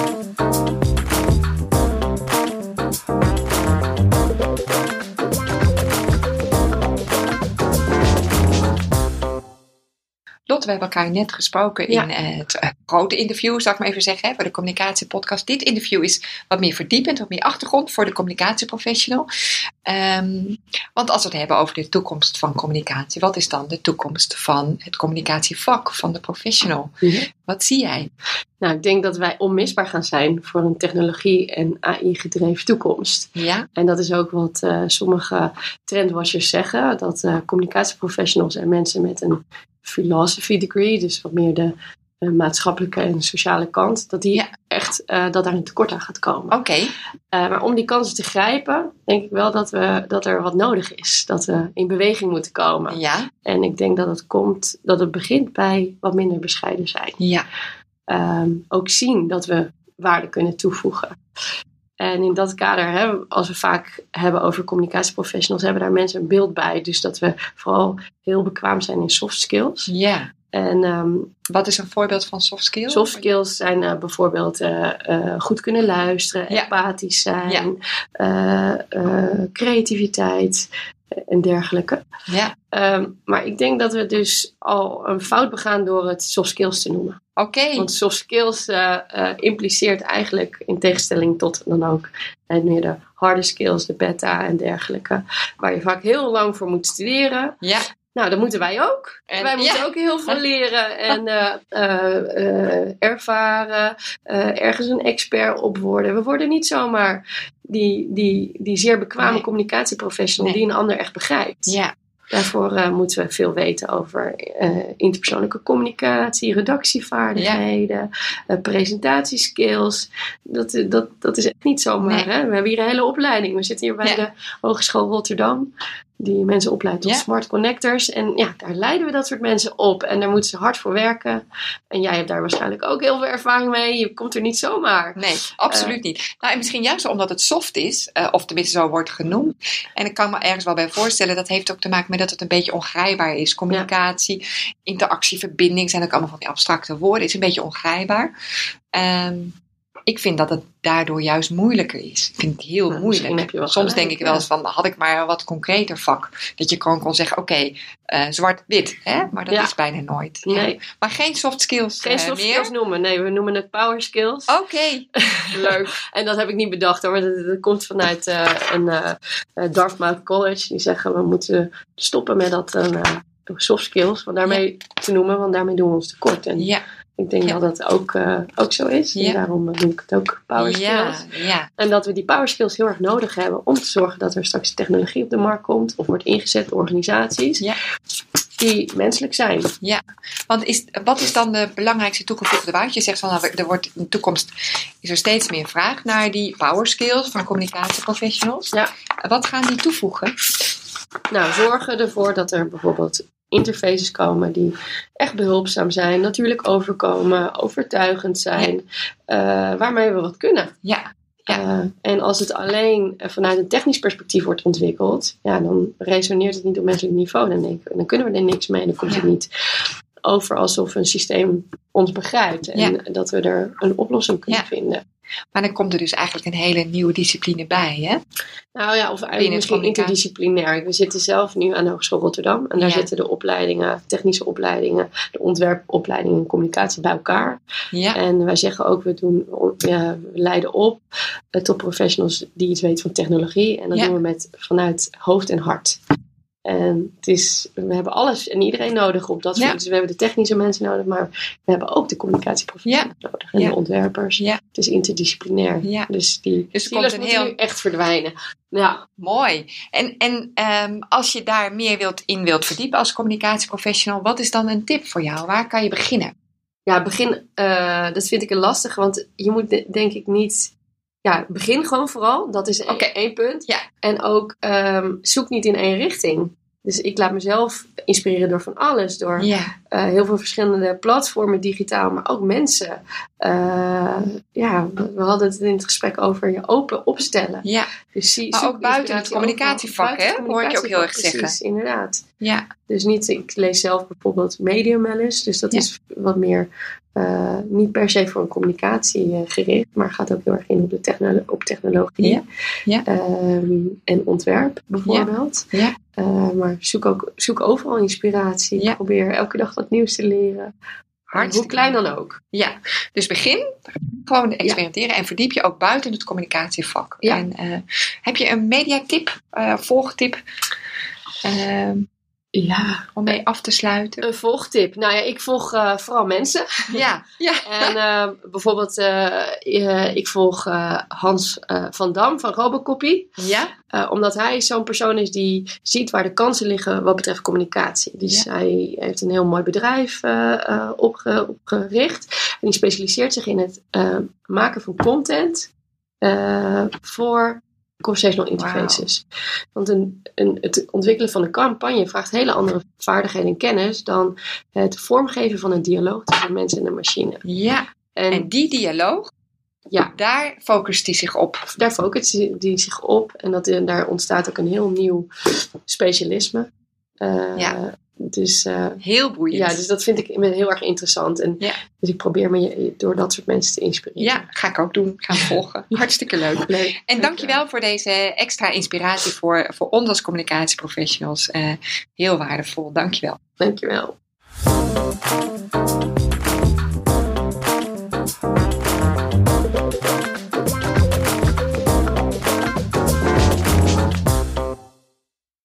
Thank you. We hebben elkaar net gesproken in het eh, grote interview, zal ik maar even zeggen, hè, voor de communicatiepodcast. Dit interview is wat meer verdiepend, wat meer achtergrond voor de communicatieprofessional. Ehm, want als we het hebben over de toekomst van communicatie, wat is dan de toekomst van het communicatievak van de professional? Mhm. Wat zie jij? Nou, ik denk dat wij onmisbaar gaan zijn voor een technologie- en AI-gedreven toekomst. Ja? En dat is ook wat eh, sommige trendwatchers zeggen: dat eh, communicatieprofessionals en mensen met een philosophy degree, dus wat meer de maatschappelijke en sociale kant, dat die Ja. echt eh, dat daar een tekort aan gaat komen. Oké. Eh, maar om die kansen te grijpen, denk ik wel dat, we, dat er wat nodig is. Dat we in beweging moeten komen. Ja? En ik denk dat het komt, dat het begint bij wat minder bescheiden zijn. Ja. Ehm, ook zien dat we waarde kunnen toevoegen. En in dat kader, hè, als we vaak hebben over communicatieprofessionals, hebben daar mensen een beeld bij. Dus dat we vooral heel bekwaam zijn in soft skills. Ja. En ehm, Wat is een voorbeeld van soft skills? soft skills zijn eh, bijvoorbeeld eh, eh, goed kunnen luisteren, Ja. empathisch zijn, Ja. creativiteit en dergelijke. Ja. Ehm, maar ik denk dat we dus al een fout begaan door het soft skills te noemen. Oké. Want soft skills eh, eh, impliceert eigenlijk, in tegenstelling tot dan ook eh, meer de harde skills, de beta en dergelijke, waar je vaak heel lang voor moet studeren. Ja. Nou, dat moeten wij ook. En- wij moeten ja. ook heel veel leren en ervaren, ergens een expert op worden. We worden niet zomaar die, die, die zeer bekwame Nee. communicatieprofessional Nee. die een ander echt begrijpt. Ja. Daarvoor eh, moeten we veel weten over eh, interpersoonlijke communicatie, redactievaardigheden, eh, presentatieskills. Dat, dat, dat is echt niet zomaar. Nee. Hè? We hebben hier een hele opleiding. We zitten hier bij Ja. de Hogeschool Rotterdam. Die mensen opleidt tot Ja. smart connectors. En ja, daar leiden we dat soort mensen op. En daar moeten ze hard voor werken. En jij hebt daar waarschijnlijk ook heel veel ervaring mee. Je komt er niet zomaar. Nee, absoluut niet. Nou, en misschien juist omdat het soft is, eh, of tenminste zo wordt genoemd. En ik kan me ergens wel bij voorstellen, dat heeft ook te maken met dat het een beetje ongrijpbaar is. Communicatie, interactie, verbinding zijn ook allemaal van die abstracte woorden. Het is een beetje ongrijpbaar. Ehm, ik vind dat het daardoor juist moeilijker is. Ik vind het heel Nou, moeilijk. Soms gelijk, denk ik wel eens van, had ik maar een wat concreter vak. Dat je gewoon kon zeggen, oké, eh, zwart-wit. Maar dat Ja. is bijna nooit. Nee. Ja. Maar geen soft skills Geen eh, soft meer? skills noemen. Nee, we noemen het power skills. Oké, leuk. En dat heb ik niet bedacht hoor. maar Dat, dat komt vanuit eh, een Dartmouth College. Die zeggen we moeten stoppen met dat soft skills want daarmee te noemen, want daarmee doen we ons tekort. En Ja, ik denk Ja. dat dat ook, eh, ook zo is. Ja. En daarom eh, noem ik het ook power ja, skills. ja. En dat we die power skills heel erg nodig hebben om te zorgen dat er straks technologie op de markt komt of wordt ingezet door organisaties Ja. die menselijk zijn. Want is, wat is dan de belangrijkste toegevoegde waarde? Je zegt van nou, er wordt in de toekomst is er steeds meer vraag naar die power skills van communicatieprofessionals. Ja. Wat gaan die toevoegen? Nou, zorgen ervoor dat er bijvoorbeeld interfaces komen die echt behulpzaam zijn, natuurlijk overkomen, overtuigend zijn, eh, waarmee we wat kunnen. Ja, Ja. Eh, en als het alleen eh, vanuit een technisch perspectief wordt ontwikkeld, ja, dan resoneert het niet op menselijk niveau. Dan, denk dan kunnen we er niks mee. Dan komt het niet over alsof een systeem ons begrijpt en dat we er een oplossing kunnen Ja. vinden. maar dan komt er dus eigenlijk een hele nieuwe discipline bij, hè? Nou ja, of eigenlijk misschien interdisciplinair. We zitten zelf nu aan de Hogeschool Rotterdam. En daar Ja. zitten de opleidingen, technische opleidingen, de ontwerpopleidingen en communicatie bij elkaar. Ja, En wij zeggen ook, we, doen, ja, we leiden op eh, tot professionals die iets weten van technologie. En dat doen we met, vanuit hoofd en hart. En het is, we hebben alles en iedereen nodig op dat Ja. vlak. Dus we hebben de technische mensen nodig, maar we hebben ook de communicatieprofessionals nodig. En Ja. de ontwerpers. Ja. Het is interdisciplinair. Dus die Dus silos moeten heel- nu echt verdwijnen. Ja, Mooi. En, en ehm, als je daar meer wilt, in wilt verdiepen als communicatieprofessional, wat is dan een tip voor jou? Waar kan je beginnen? Ja, begin, eh, dat vind ik een lastig, want je moet de- denk ik niet. Ja, begin gewoon vooral. Dat is één- één punt. Ja. En ook ehm, zoek niet in één richting. Dus ik laat mezelf inspireren door van alles. Door Ja, eh, heel veel verschillende platformen digitaal, maar ook mensen. Eh, ja, we hadden het in het gesprek over je open opstellen. ja. Dus Maar ook buiten het communicatievak, hè? Hoor ik je ook heel erg zeggen. Precies, inderdaad. Ja. Dus niet, ik lees zelf bijvoorbeeld Medium wel eens. Dus dat Ja. is wat meer, eh, niet per se voor een communicatie eh, gericht. Maar gaat ook heel erg in op, de op technologie. Ja. Ja. Ehm, en ontwerp bijvoorbeeld. Ja. Eh, maar zoek, ook, zoek overal inspiratie. Probeer elke dag wat nieuws te leren. Hartstikke Hoe klein dan ook. Ja, dus begin gewoon experimenteren en verdiep je ook buiten het communicatievak. Ja. En eh, heb je een mediatip, eh volgtip, ehm, Ja. om mee af te sluiten? Een volgtip. Nou ja, ik volg eh, vooral mensen. Ja, ja. En eh, bijvoorbeeld, eh, ik volg Hans van Dam van Robocopy. Ja? Omdat hij zo'n persoon is die ziet waar de kansen liggen wat betreft communicatie. Dus Ja. hij heeft een heel mooi bedrijf opge- opgericht. En die specialiseert zich in het maken van content voor conversational interfaces. Want een, een, het ontwikkelen van een campagne vraagt hele andere vaardigheden en kennis dan het vormgeven van een dialoog tussen mensen en de machine. Ja, En, en die dialoog, ja, daar focust hij zich op. daar focust die, die zich op. En dat, daar ontstaat ook een heel nieuw specialisme. Eh, Ja. Dus, Heel boeiend. ja, dus dat vind ik heel erg interessant. En, Ja. Dus ik probeer me door dat soort mensen te inspireren. Ja, ga ik ook doen. Ga volgen. Hartstikke leuk. Leuk. En dankjewel voor deze extra inspiratie voor, voor ons als communicatieprofessionals. Eh, heel waardevol. Dankjewel. Dankjewel.